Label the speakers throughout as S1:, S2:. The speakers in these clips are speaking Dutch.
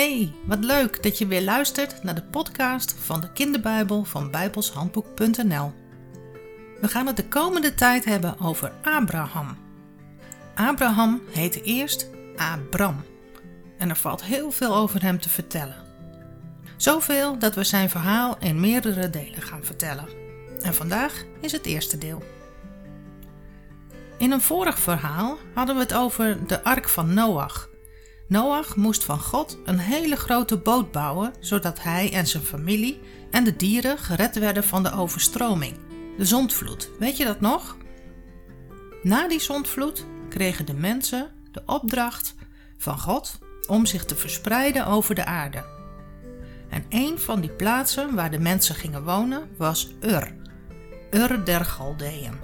S1: Hey, wat leuk dat je weer luistert naar de podcast van de Kinderbijbel van bijbelshandboek.nl. We gaan het de komende tijd hebben over Abraham. Abraham heette eerst Abram en er valt heel veel over hem te vertellen. Zoveel dat we zijn verhaal in meerdere delen gaan vertellen. En vandaag is het eerste deel. In een vorig verhaal hadden we het over de ark van Noach Noach moest van God een hele grote boot bouwen, zodat hij en zijn familie en de dieren gered werden van de overstroming, de zondvloed. Weet je dat nog? Na die zondvloed kregen de mensen de opdracht van God om zich te verspreiden over de aarde. En een van die plaatsen waar de mensen gingen wonen was Ur, Ur der Galdeën.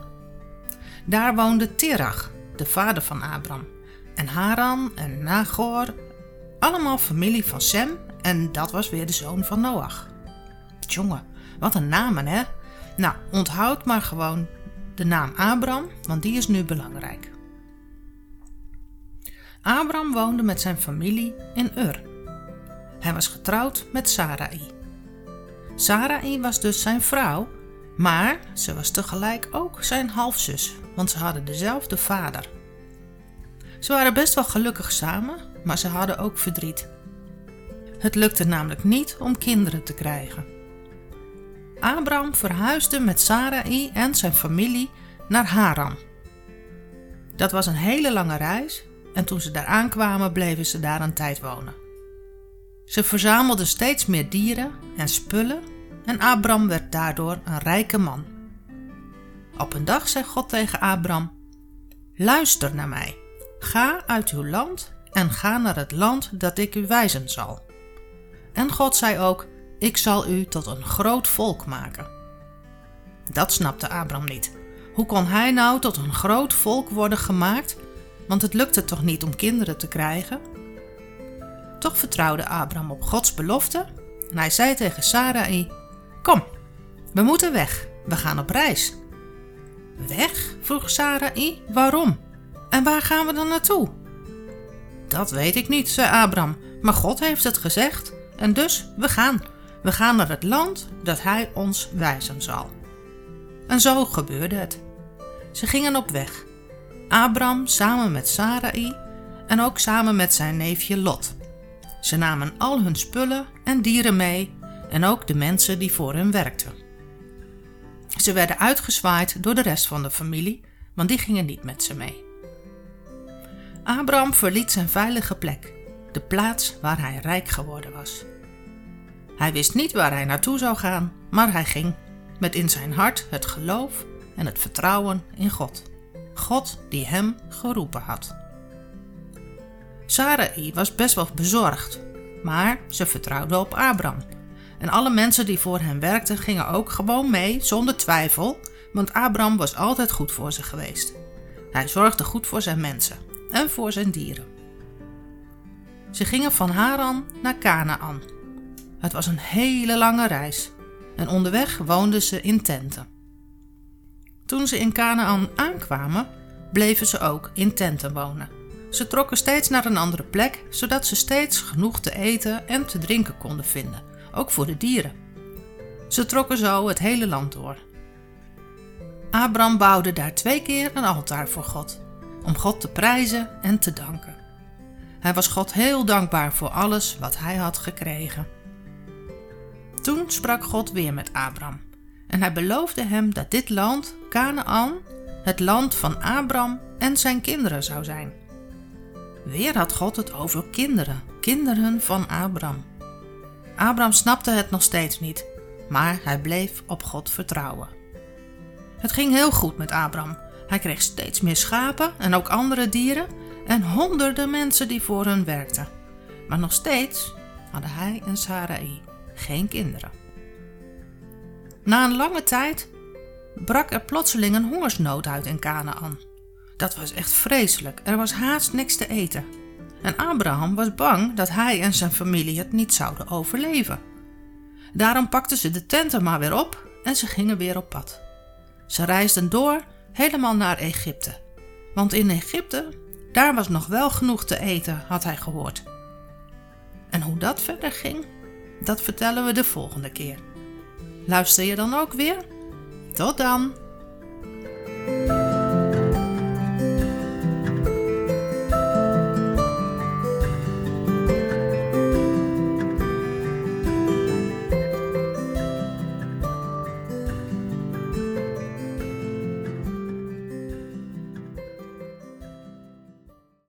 S1: Daar woonde Terach, de vader van Abram en Haran en Nagor. Allemaal familie van Sem en dat was weer de zoon van Noach. Jongen, wat een namen hè? Nou, onthoud maar gewoon de naam Abram, want die is nu belangrijk. Abram woonde met zijn familie in Ur. Hij was getrouwd met Sarai. Sarai was dus zijn vrouw, maar ze was tegelijk ook zijn halfzus, want ze hadden dezelfde vader. Ze waren best wel gelukkig samen, maar ze hadden ook verdriet. Het lukte namelijk niet om kinderen te krijgen. Abraham verhuisde met Sarai en zijn familie naar Haran. Dat was een hele lange reis en toen ze daar aankwamen bleven ze daar een tijd wonen. Ze verzamelden steeds meer dieren en spullen en Abram werd daardoor een rijke man. Op een dag zei God tegen Abram: Luister naar mij. Ga uit uw land en ga naar het land dat ik u wijzen zal. En God zei ook: Ik zal u tot een groot volk maken. Dat snapte Abram niet. Hoe kon hij nou tot een groot volk worden gemaakt? Want het lukte toch niet om kinderen te krijgen? Toch vertrouwde Abram op Gods belofte en hij zei tegen Sarai: Kom, we moeten weg, we gaan op reis. Weg? vroeg Sarai. Waarom? En waar gaan we dan naartoe? Dat weet ik niet, zei Abram, maar God heeft het gezegd en dus we gaan. We gaan naar het land dat hij ons wijzen zal. En zo gebeurde het. Ze gingen op weg. Abram samen met Sarai en ook samen met zijn neefje Lot. Ze namen al hun spullen en dieren mee en ook de mensen die voor hen werkten. Ze werden uitgezwaaid door de rest van de familie, want die gingen niet met ze mee. Abraham verliet zijn veilige plek, de plaats waar hij rijk geworden was. Hij wist niet waar hij naartoe zou gaan, maar hij ging, met in zijn hart het geloof en het vertrouwen in God. God die hem geroepen had. Sarai was best wel bezorgd, maar ze vertrouwde op Abraham. En alle mensen die voor hem werkten gingen ook gewoon mee, zonder twijfel, want Abraham was altijd goed voor ze geweest. Hij zorgde goed voor zijn mensen en voor zijn dieren. Ze gingen van Haran naar Canaan. Het was een hele lange reis en onderweg woonden ze in tenten. Toen ze in Canaan aankwamen, bleven ze ook in tenten wonen. Ze trokken steeds naar een andere plek, zodat ze steeds genoeg te eten en te drinken konden vinden, ook voor de dieren. Ze trokken zo het hele land door. Abram bouwde daar twee keer een altaar voor God om God te prijzen en te danken. Hij was God heel dankbaar voor alles wat hij had gekregen. Toen sprak God weer met Abram en hij beloofde hem dat dit land, Canaan, het land van Abram en zijn kinderen zou zijn. Weer had God het over kinderen, kinderen van Abram. Abram snapte het nog steeds niet, maar hij bleef op God vertrouwen. Het ging heel goed met Abram hij kreeg steeds meer schapen en ook andere dieren en honderden mensen die voor hen werkten. Maar nog steeds hadden hij en Sarai geen kinderen. Na een lange tijd brak er plotseling een hongersnood uit in Canaan. Dat was echt vreselijk. Er was haast niks te eten. En Abraham was bang dat hij en zijn familie het niet zouden overleven. Daarom pakten ze de tenten maar weer op en ze gingen weer op pad. Ze reisden door helemaal naar Egypte. Want in Egypte, daar was nog wel genoeg te eten, had hij gehoord. En hoe dat verder ging, dat vertellen we de volgende keer. Luister je dan ook weer? Tot dan!